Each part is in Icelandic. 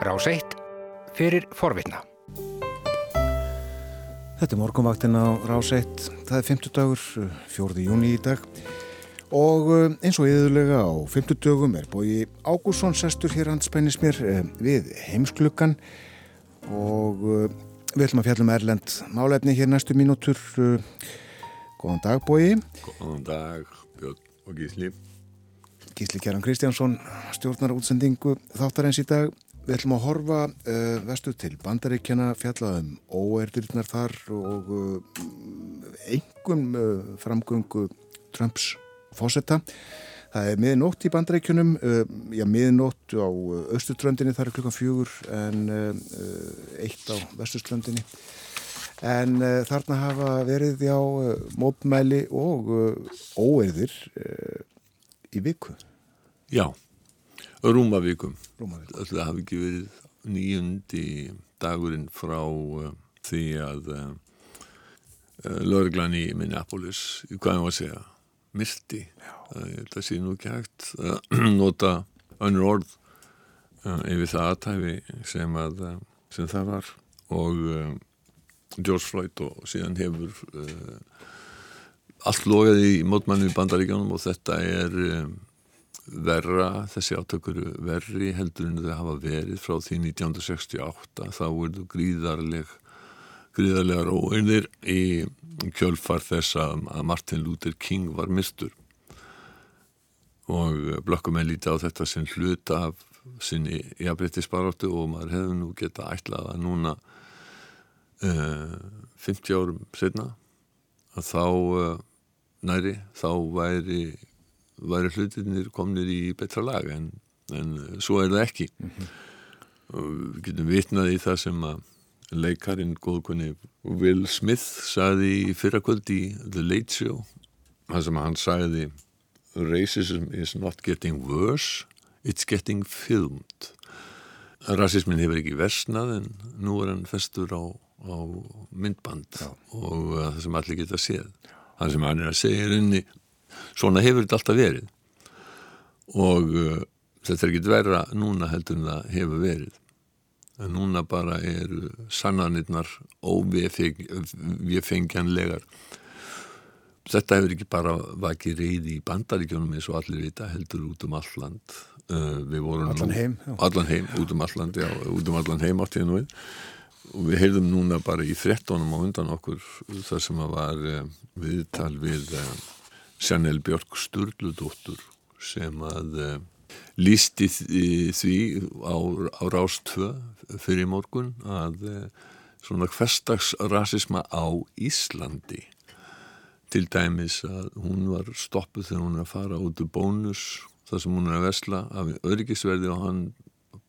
Rás 1 fyrir forvitna. Þetta er morgunvaktin á Rás 1. Það er 50 dagur, 4. júni í dag. Og eh, eins og yðurlega á 50 dögum er bói Ágúrsson sestur hér anspennis mér eh, við heimsklukkan og eh, við ætlum að fjallum Erlend málefni hér næstu mínútur. Góðan dag bói. Góðan dag Björn og Gísli. Gísli Kjærán Kristjánsson, stjórnar útsendingu þáttarins í dag. Við ætlum að horfa uh, vestu til bandaríkjana, fjalla um óerdirnar þar og uh, engum uh, framgöngu Trumps fósetta. Það er miðnótt í bandaríkjunum, já miðnótt á austuströndinni, það er klukkan fjögur en eitt á vestuströndinni. En þarna hafa verið já mópmæli og óerðir í viku. Já, Rúmavíkum. Rúmavíkum. Það hafi ekki verið nýjundi dagurinn frá uh, því að uh, uh lauruglan í Minneapolis, hvað ég var að segja, myrti. Það sé nú ekki hægt að nota önnur orð uh, yfir það aðtæfi sem, að, uh, sem það var og uh, George Floyd og síðan hefur allt logaði í mótmannu í bandaríkjónum og þetta er verra, þessi átökur verri heldur en þau hafa verið frá því 1968 þá verður gríðarleg gríðarlegar óeinir í kjölfar þess að Martin Luther King var mistur og blökkum með lítið á þetta sem hluta af sinni jafnbreytti sparáttu og maður hefði nú geta ætlað að núna uh, 50 árum setna að þá uh, næri, þá væri væri hlutinir komnir í betra lag en, en svo er það ekki mm -hmm. við getum vitnað í það sem að leikarinn góðkunni Will Smith sagði í fyrrakvöld í The Late Show það sem hann sagði racism is not getting worse it's getting filmed rasismin hefur ekki versnað en nú er hann festur á, á myndband Já. og uh, það sem allir geta séð það sem hann er að segja er inni svona hefur þetta alltaf verið. Og uh, þetta er ekki verra núna heldur en það hefur verið. En núna bara er sannanirnar óviðfengjanlegar þetta hefur ekki bara vakið reyði í bandaríkjónum eins og allir vita heldur út um alland uh, allan heim, nú, allan heim út um alland já, út um allan heim átt nú við. Og við heyrðum núna bara í þrettónum á undan okkur þar sem að var uh, viðtal við uh, Sjanel Björg Sturldudóttur sem að uh, lísti því á, á Rástvö fyrir morgun að uh, svona hverstagsrasisma á Íslandi. Til dæmis að hún var stoppuð þegar hún er að fara út úr bónus þar sem hún er að vesla af örgisverði og hann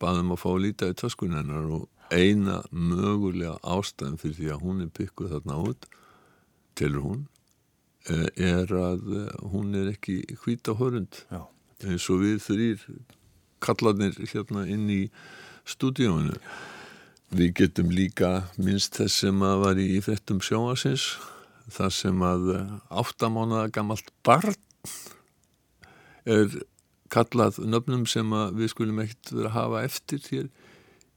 baðum að fá að líta í töskunennar og eina mögulega ástæðan fyrir því að hún er pykkuð þarna út tilur hún Eh, er að eh, hún er ekki hvita hörund. Já. eins og við þrýr kallarnir hérna inn í stúdíónu við getum líka minnst þess sem að var í frettum sjóasins þar sem að eh, áttamánaða gammalt barn er kallað nöfnum sem við skulum ekkert vera að hafa eftir hér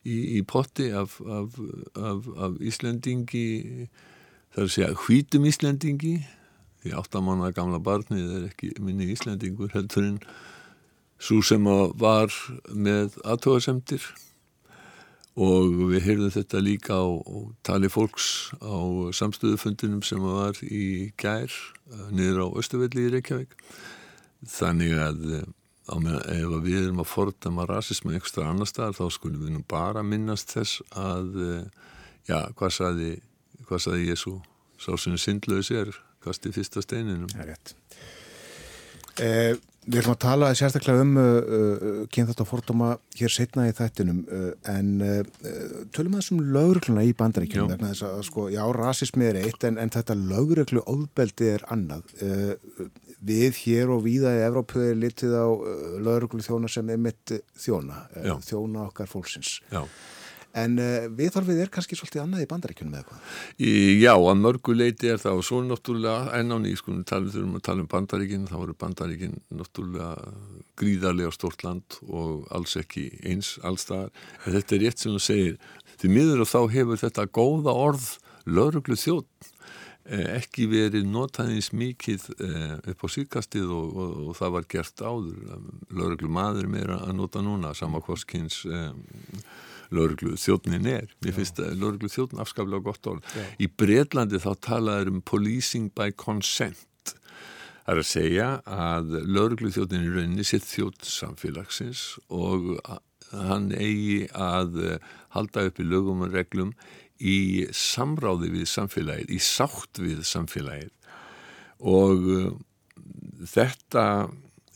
í, í potti af, af, af, af Íslandingi þar að segja hvítum Íslandingi því áttamanna gamla barnið er ekki minni íslendingur heldur en svo sem var með aðtóðasemtir og við heyrðum þetta líka á, á tali fólks á samstöðufundinum sem var í gær eh, niður á Östuvelli í Reykjavík. Þannig að eh, með, ef við erum að fordama rasismu ekstra annar staðar þá skulum við nú bara minnast þess að eh, já, hvað saði hvað saði Jésu sá sem syndlaus er kasti fyrsta steininum. Það er rétt. Eh, við ætlum að tala sérstaklega um uh, uh, kynþátt og fordóma hér setna í þættinum uh, en uh, tölum að þessum lögregluna í bandaríkjum vegna þess að sko, já, rasismi er eitt en, en þetta lögreglu óðbeldi er annað. Við hér og víða í Evrópu er litið á lögreglu þjóna sem er mitt þjóna, þjóna okkar fólksins. Já. En uh, viðhorfið er kannski svolítið annað í bandaríkjunum eða hvað? Já, að mörgu leiti er það og svo náttúrulega enn á nýskunum talum þurfum að tala um bandaríkin, þá eru bandaríkin náttúrulega gríðarlega stort land og alls ekki eins allstaðar. Þetta er rétt sem þú segir, því miður og þá hefur þetta góða orð lauruglu þjótt Eh, ekki verið notaðins mikið eh, upp á síkastið og, og, og það var gert áður lauruglu maður meira að nota núna samakvoskins um, lauruglu þjóttnin er. Mér finnst að lauruglu þjóttnin afskaflega gott orð. Já. í Breitlandi þá talaður um policing by consent. Það er að segja að lauruglu þjóttnin er rauninni sitt þjótt samfélagsins og hann eigi að halda upp í lögum og reglum í samráði við samfélagið, í sátt við samfélagið. Og uh, þetta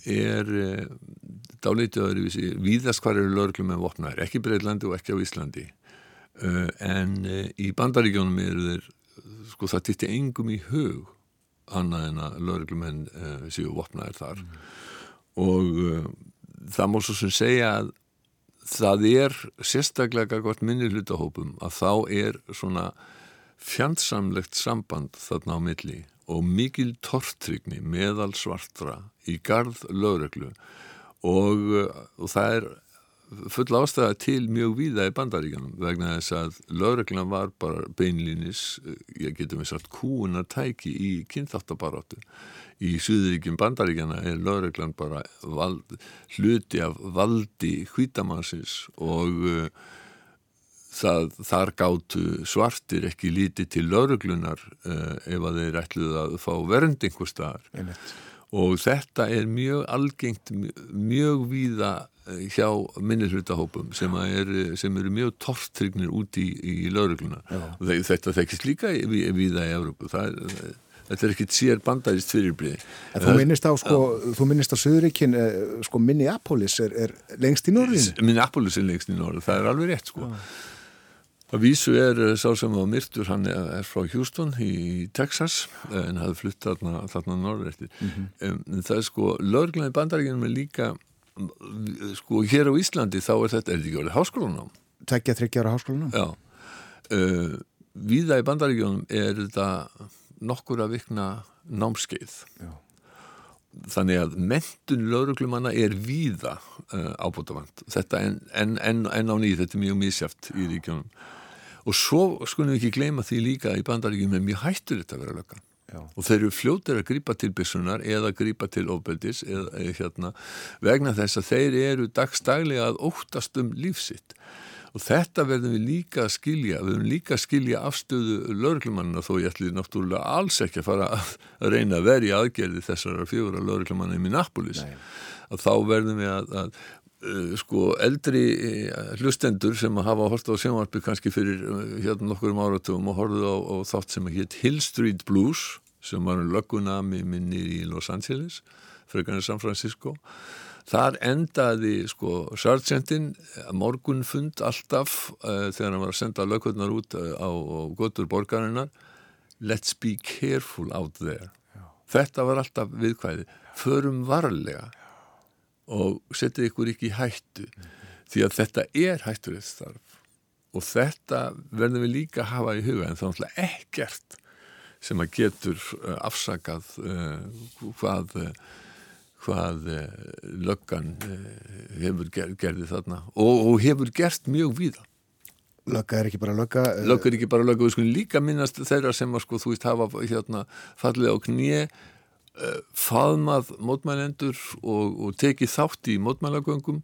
er uh, dálítið öðruvísi víðast hvar eru lögurklum með vopnaðir, ekki Breitlandi og ekki á Íslandi uh, en uh, í bandaríkjónum eru þeir sko það týtti engum í hug annað en að lögurklum uh, séu vopnaðir þar mm. og uh, það mór svo sem segja að það er sérstaklega gott minni hlutahópum að þá er svona fjandsamlegt samband þarna á milli og mikil tortrygni meðal svartra í gard lögreglu og, og það er full ástæða til mjög víða í bandaríkanum vegna þess að lögreglan var bara beinlínis, ég getum við sagt kúunar tæki í kynþáttabarátu í Suðuríkjum bandaríkjana er lögreglan bara vald, hluti af valdi hvítamansins og uh, það, þar gáttu svartir ekki líti til lögreglunar uh, ef að þeir ætluð að fá vernd einhver staðar og þetta er mjög algengt mjög víða uh, hjá minnihlutahópum sem, er, sem eru mjög tortrygnir út í, í lögregluna þetta þekkist líka víða í Európu það er þetta er ekkit sér bandarist fyrirblíði. Þú minnist á, sko, þú minnist á Suðuríkin, eh, sko, Minneapolis er, er lengst í norðinu? Minneapolis er lengst í norðinu, það er alveg rétt, sko. Það vísu er eh, sá sem var myrtur, hann er frá Houston í Texas, en hafði flutt þarna, þarna norður eftir. Mm -hmm. Það er sko, löglaði bandaríkinum er líka, sko, hér á Íslandi þá er þetta, er þetta ekki orðið háskólanám? Tekja þryggjára háskólanám? Já. Uh, Víða í bandaríkinum er þetta nokkur að vikna námskeið Já. þannig að mentun lauruglumanna er víða uh, ábútafand þetta en, en, en, en á nýð, þetta er mjög mísjáft í ríkjónum og svo skulum við ekki gleyma því líka í bandaríkjum er mjög hættur þetta að vera löggan Já. og þeir eru fljóttir að grýpa til byssunar eða grýpa til ofbeldis eða, eða hérna vegna þess að þeir eru dagstaglega að óttast um lífsitt og þetta verðum við líka að skilja við verðum líka að skilja afstöðu lauruglumanna þó ég ætli náttúrulega alls ekki að fara að reyna að verja aðgerði þessara fjóra lauruglumanna í Minneapolis Nei. að þá verðum við að, að sko eldri uh, hlustendur sem hafa hort á sjónvarpi kannski fyrir uh, hérna nokkur um áratugum og horfið á, á þátt sem hétt Hill Street Blues sem var um löggunami minni í Los Angeles frekarnir San Francisco Þar endaði sko sargentin morgunfund alltaf uh, þegar hann var að senda lögurnar út uh, á, á gotur borgarinnar Let's be careful out there. Já. Þetta var alltaf viðkvæði. Förum varlega. Og setja ykkur ekki í hættu. Mm. því að þetta er hætturinn starf og þetta verðum við líka að hafa í huga en þá er ekkert sem að getur uh, afsakað hvað hvað eh, löggan eh, hefur ger, gerði þarna. Og, og hefur gert mjög víða. Lögga er ekki bara lögga eh, Lögga er ekki bara lögga, við skulum líka minnast þeirra sem að sko þú veist hafa hérna fallið á knið faðmað mótmælendur og, og tekið þátt í mótmælagöngum.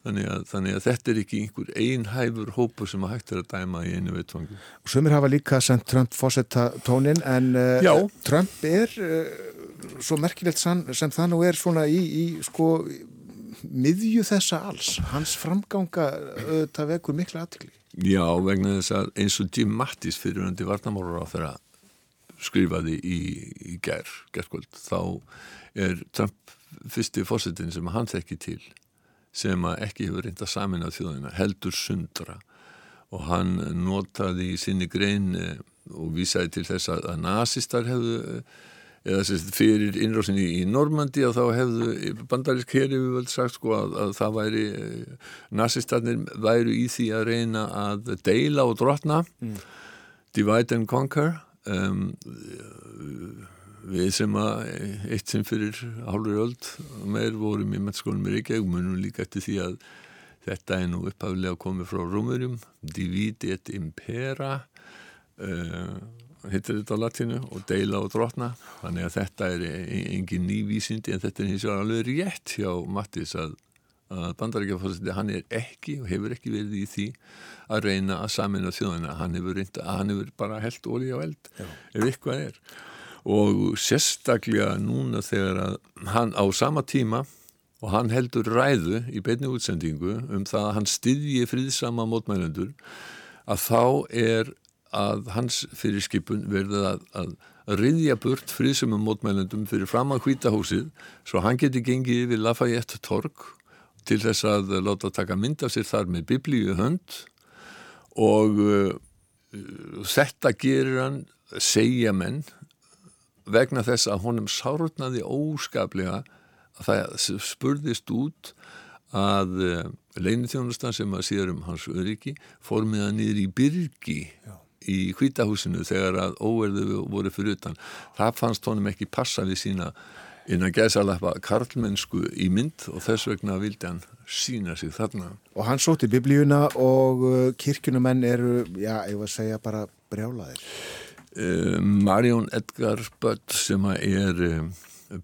Þannig að, þannig að þetta er ekki einhver einhæfur hópu sem að hægt er að dæma í einu veitvangi. Sumir hafa líka sendt Trump fósetta tónin en uh, Trump er uh, svo merkilegt sem það nú er svona í, í sko miðju þessa alls, hans framganga það vekur mikla aðtili Já, vegna þess að eins og Jim Mattis fyriröndi varnamórar á þeirra skrifaði í, í ger, gerðkvöld, þá er Trump fyrsti fórsetin sem hann þekki til sem ekki hefur reynda samin á þjóðina, heldur sundra. Og hann notaði í sinni grein eh, og vísaði til þess að nazistar hefðu eða sérst, fyrir innrásinni í Normandi og þá hefðu bandarísk heri við völd sagt sko að, að það væri nazistarnir væru í því að reyna að deila og drotna. Mm. divide and conquer um, við sem að eitt sem fyrir hálfur öld meir vorum í mennskólum í Reykjavík munum líka eftir því að þetta er nú upphaflega komið frá Rómurum divide et impera uh, hittir þetta á latinu og deila og drotna þannig að þetta er engin nývísindi en þetta er hins vegar alveg rétt hjá Mattis að, að bandarækjafórseti hann er ekki og hefur ekki verið í því að reyna að samina þjóðina hann hefur, reynda, hann hefur bara held óli á eld Já. ef eitthvað er og sérstaklega núna þegar að hann á sama tíma og hann heldur ræðu í beitni útsendingu um það að hann styðji friðsama mótmælendur að þá er að hans fyrirskipun verði að, að riðja burt friðsumum mótmælendum fyrir fram að hvítahúsið svo hann geti gengið yfir Lafayette torg til þess að láta taka mynd af sér þar með biblíu hönd og uh, þetta gerir hann segja menn vegna þess að honum sárutnaði óskaplega að það spurðist út að uh, leinithjónustan sem að sér um hans öryggi fór með hann niður í byrgi Já. í hvítahúsinu þegar að óverðu voru fyrir utan. Það fannst honum ekki passa við sína innan gæðsalappa karlmennsku í mynd og þess vegna vildi hann sína sig þarna. Og hann sóti biblíuna og uh, kirkunumenn eru, já, ég var að segja bara brjálaðir. Uh, Marjón Edgar Bött sem er um,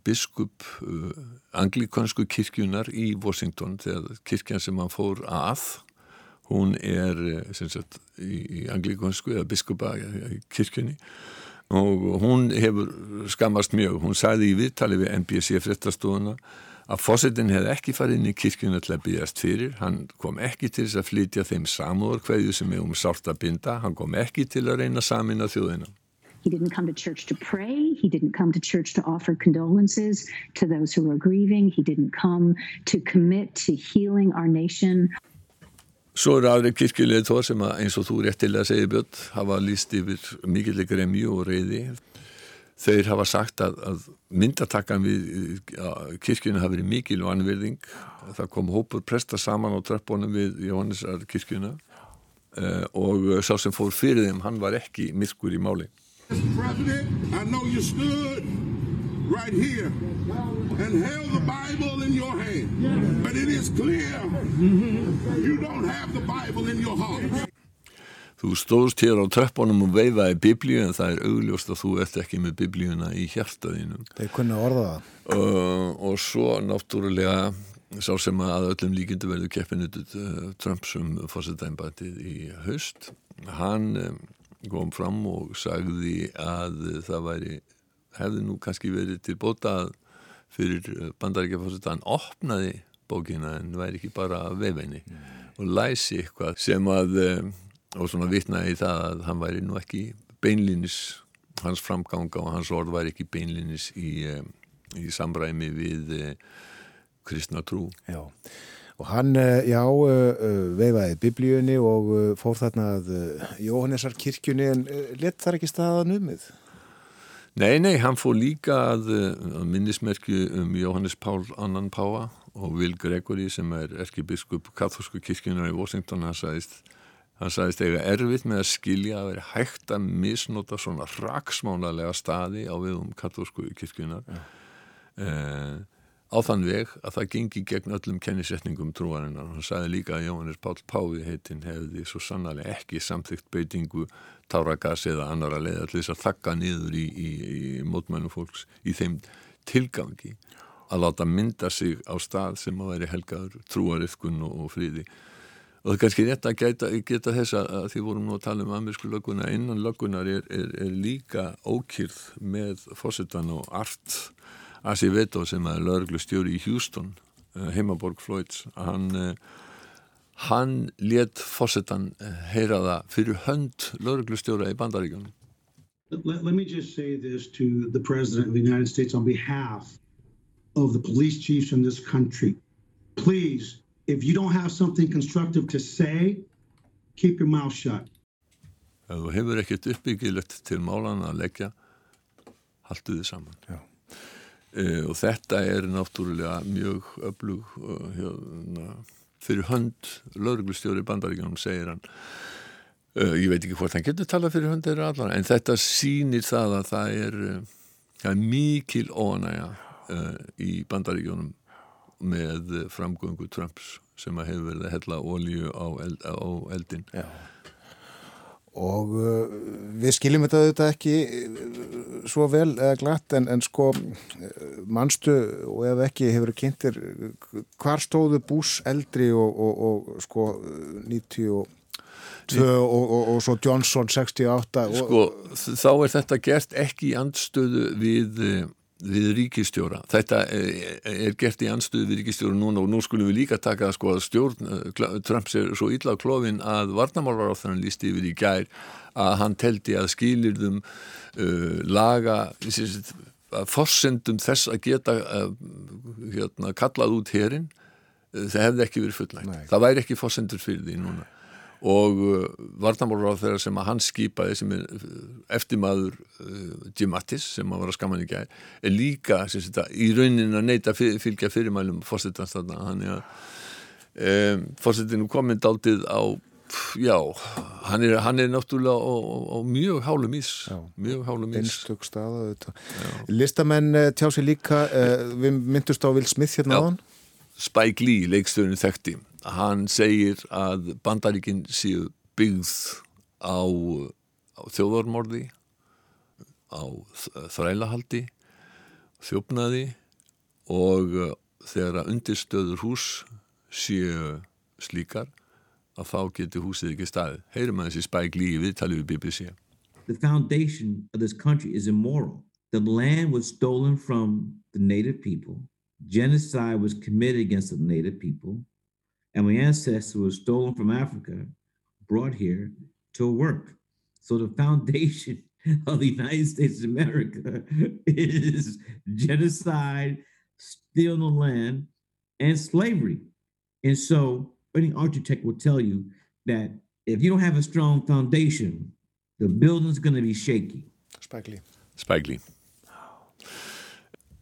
biskup uh, anglikansku kirkjunar í Washington þegar kirkjan sem hann fór að hún er sagt, í, í anglikansku eða biskupa kirkjunni og hún hefur skamast mjög hún sagði í viðtali við NBC fréttastofuna að fósettin hefði ekki farið inn í kirkjuna til að byggjast fyrir hann kom ekki til þess að flytja þeim samúðar hverju sem er um sált að binda hann kom ekki til að reyna samin að þjóðina He didn't come to church to pray. He didn't come to church to offer condolences to those who are grieving. He didn't come to commit to healing our nation. Svo eru aðri kirkjulegð þó sem að eins og þú réttilega segir Björn hafa líst yfir mikilvæg gremju og reyði. Þeir hafa sagt að, að myndatakkan við kirkjuna hafi verið mikil og anverðing. Það kom hópur presta saman á trappunum við Jóhannesar kirkjuna uh, og sá sem fór fyrir þeim, hann var ekki myrkur í máli. Mr. President, I know you stood right here and held the Bible in your hand. But it is clear you don't have the Bible in your heart. Þú stóðst hér á tröppunum og veifaði biblíu en það er augljóst að þú ert ekki með biblíuna í hjartaðinu. Þeir kunna orða það. Uh, og svo náttúrulega sá sem að öllum líkindu verður keppinutut uh, Trumpsum fórsetæmbætið í haust. Hann um, kom fram og sagði að það væri, hefði nú kannski verið til bótað fyrir bandaríkjafársett að hann opnaði bókina en væri ekki bara vefenni mm. og læsi eitthvað sem að eh, og svona vitnaði í það að hann væri nú ekki beinlinis hans framganga og hans orð væri ekki beinlinis í, eh, í samræmi við eh, kristna trú Já og hann, eh, já, eh, eh, veifaði biblíunni og fór þarna að Jóhannesar kirkjunni en let þar ekki staðan umið? Nei, nei, hann fór líka að, að minnismerkju um Jóhannes Pál Annan Páa og Will Gregory sem er erkibiskup katholsku kirkjunar í Washington hann sagðist, hann sagðist eiga erfitt með að skilja að veri hægt að misnota svona raksmánalega staði á viðum katholsku kirkjunar ja. eh, á þann veg að það gengi gegn öllum kennisetningum trúarinnar. Hann sagði líka að Jóhannes Pál Páfi heitin hefði svo sannlega ekki samþygt beitingu táragas eða annara leið allir þess að þakka niður í, í, í mótmænum fólks í þeim tilgangi að láta mynda sig á stað sem að veri helgaður trúariðkun og, og fríði. Og það er kannski rétt að geta, geta þess að því vorum nú að tala um amerísku lögguna innan löggunar er, er, er líka ókýrð með fósittan og art Acevedo sem er lögreglustjóri í Houston eh, heimaborg Floyds hann, eh, hann let fósettan eh, heyra það fyrir hönd lögreglustjóra í bandaríkjunum. Let, let me just say this to the President of the United States on behalf of the police chiefs in this country. Please, if you don't have something constructive to say keep your mouth shut. Ef þú hefur ekkert uppbyggilegt til málan að leggja halduði saman. Já. Uh, og þetta er náttúrulega mjög öflug uh, hérna, fyrir hönd lauruglustjóri bandaríkjónum segir hann uh, ég veit ekki hvort hann getur talað fyrir hönd eða allar en þetta sýnir það að það er, það er mikil óanæja uh, í bandaríkjónum með framgöngu Trumps sem að hefur verið að hella ólíu á, eld, á eldin Já. Og uh, við skiljum þetta auðvitað ekki svo vel eða glatt en, en sko mannstu og ef ekki hefur kynntir hvar stóðu Bush eldri og, og, og sko uh, 92 og, og svo Johnson 68 og, sko, þá er þetta gert ekki í andstöðu við, eh, við ríkistjóra. Þetta er, er gert í andstöðu við ríkistjóra núna og nú skulum við líka taka sko, að stjórn eh, Trumps er svo illa á klófin að varnamálar á þannig lísti yfir í gær að hann teldi að skilirðum uh, laga að forsendum þess að geta uh, hérna, kallað út herin uh, það hefði ekki verið fullægt. Nei. Það væri ekki forsendur fyrir því núna og uh, varnamálur á þeirra sem að hann skipaði sem er uh, eftirmaður uh, Jim Mattis sem að var að skaman í gæð er líka þetta, í raunin að neyta fylgja fyrirmælum fórsetans þarna. Hann er um, fórsetinu komin daldið á já, hann er, hann er náttúrulega á, á, á mjög hálum ís Já. mjög hálum ís. Einstök staða auðvitað. Listamenn uh, tjá sig líka, uh, við myndust á Will Smith hérna á hann Spike Lee, leikstöðun þekkti hann segir að bandaríkin séu byggð á, á þjóðarmorði á þrælahaldi þjófnaði og uh, þegar að undirstöður hús séu slíkar að þá geti húsið ekki staðið. Heyrum að þessi Lee í viðtalið við BBC. the foundation of this country is immoral. The land was stolen from the native people. Genocide was committed against the native people. And my ancestors were stolen from Africa, brought here to work. So the foundation of the United States of America is genocide, stealing the land, and slavery. And so any architect will tell you that if you don't have a strong foundation, the building's going to be shaky. Spike Lee Spike Lee.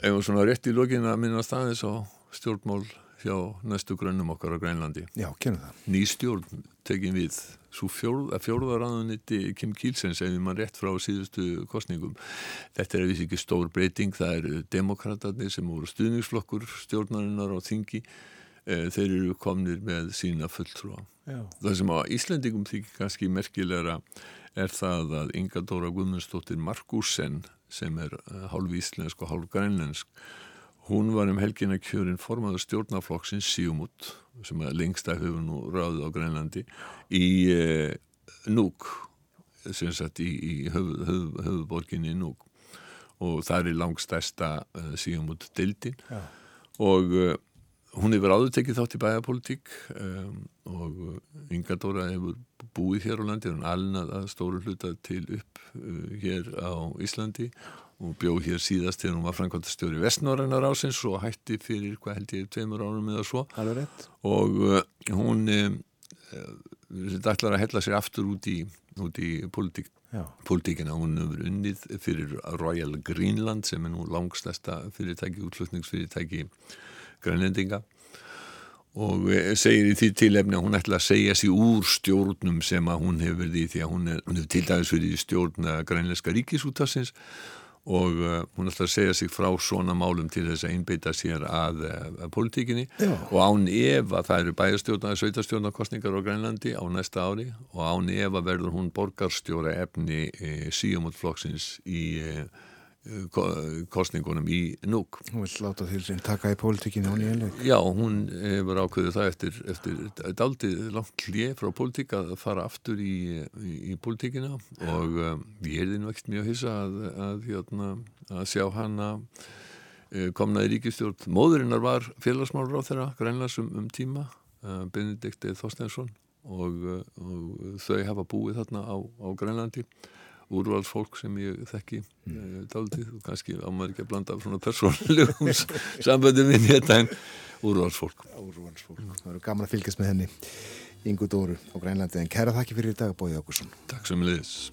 Ef svona rétt í lokin að minna staðis á stjórnmál hjá næstu grönnum okkar á Grænlandi. Já, kynum það. Ný stjórn tekin við. Svo fjórða, fjórða ráðuniti Kim Kielsens ef mann rétt frá síðustu kostningum þetta er vissi ekki stór breyting það eru demokratatir sem voru stuðningsflokkur stjórnarinnar á þingi. Eh, þeir eru komnir með sína fulltrúa. Já. það sem á Íslandingum þykir kannski merkilegra er það að Inga Dóra Guðmundsdóttir Markusen sem er eh, hálf íslensk og hálf grænlensk hún var um helgina kjörin formaður stjórnaflokksins Síumút sem er lengsta hefur nú ráðið á Grænlandi í eh, Núk sem sagt í, í höf, höf, höfuborginni Núk og það er langstæsta uh, Síumút deildin Já. og uh, hún hefur áður tekið þátt í bæjarpolitík um, og uh, Inga Dóra hefur búið hér á landi hún alnað að stóru hluta til upp uh, hér á Íslandi. og bjó hér síðast þegar hún var framkvæmtastjóri Vestnorrænar ásins og hætti fyrir hvað held ég tveimur árum eða svo. Alveg rétt. Og uh, hún uh, ætlar að hella sér aftur út í, út í politík politíkina, hún hefur unnið fyrir Royal Greenland sem er nú langstæsta fyrirtæki, útflutningsfyrirtæki grænlendinga. Og eh, segir í því tilefni að hún ætla að segja sér úr stjórnum sem að hún hefur verið í því að hún, er, hún hefur til dæmis verið í stjórn eh, grænlenska ríkisútassins og uh, hún ætla að segja sig frá svona málum til þess að einbeita sér að, að politíkinni Já. og án ef að það eru bæjarstjórnar, sveitarstjórnarkostningar á Grænlandi á næsta ári og án ef að verður hún borgarstjóra efni e, síumótflokksins í e, kostningunum í núk. Hún vil láta til sín taka í pólitíkinu á nýjanleik Já, hún hefur ákveðið það eftir, eftir daldið langt hlið frá politík að fara aftur í, í, í politíkina og um, ég er nú ekkert mjög hissa að, að, hérna, að sjá hana uh, komna í ríkistjórn. Móðurinnar var félagsmálur á þeirra grænlas um, um tíma, uh, Benedikt Þorsteinsson. Og, uh, og þau hafa búið þarna á, á Grænlandi úrvalsfólk sem ég þekki mm. daldið og kannski á maður ekki að blanda svona persónulegum samböndum inn í þetta en úrvalsfólk. Úrvalsfólk. Það eru gaman að fylgjast með henni Ingu Dóru á Grænlandi. En kæra þakki fyrir í dag Bóði Ákusson Takk sem liðis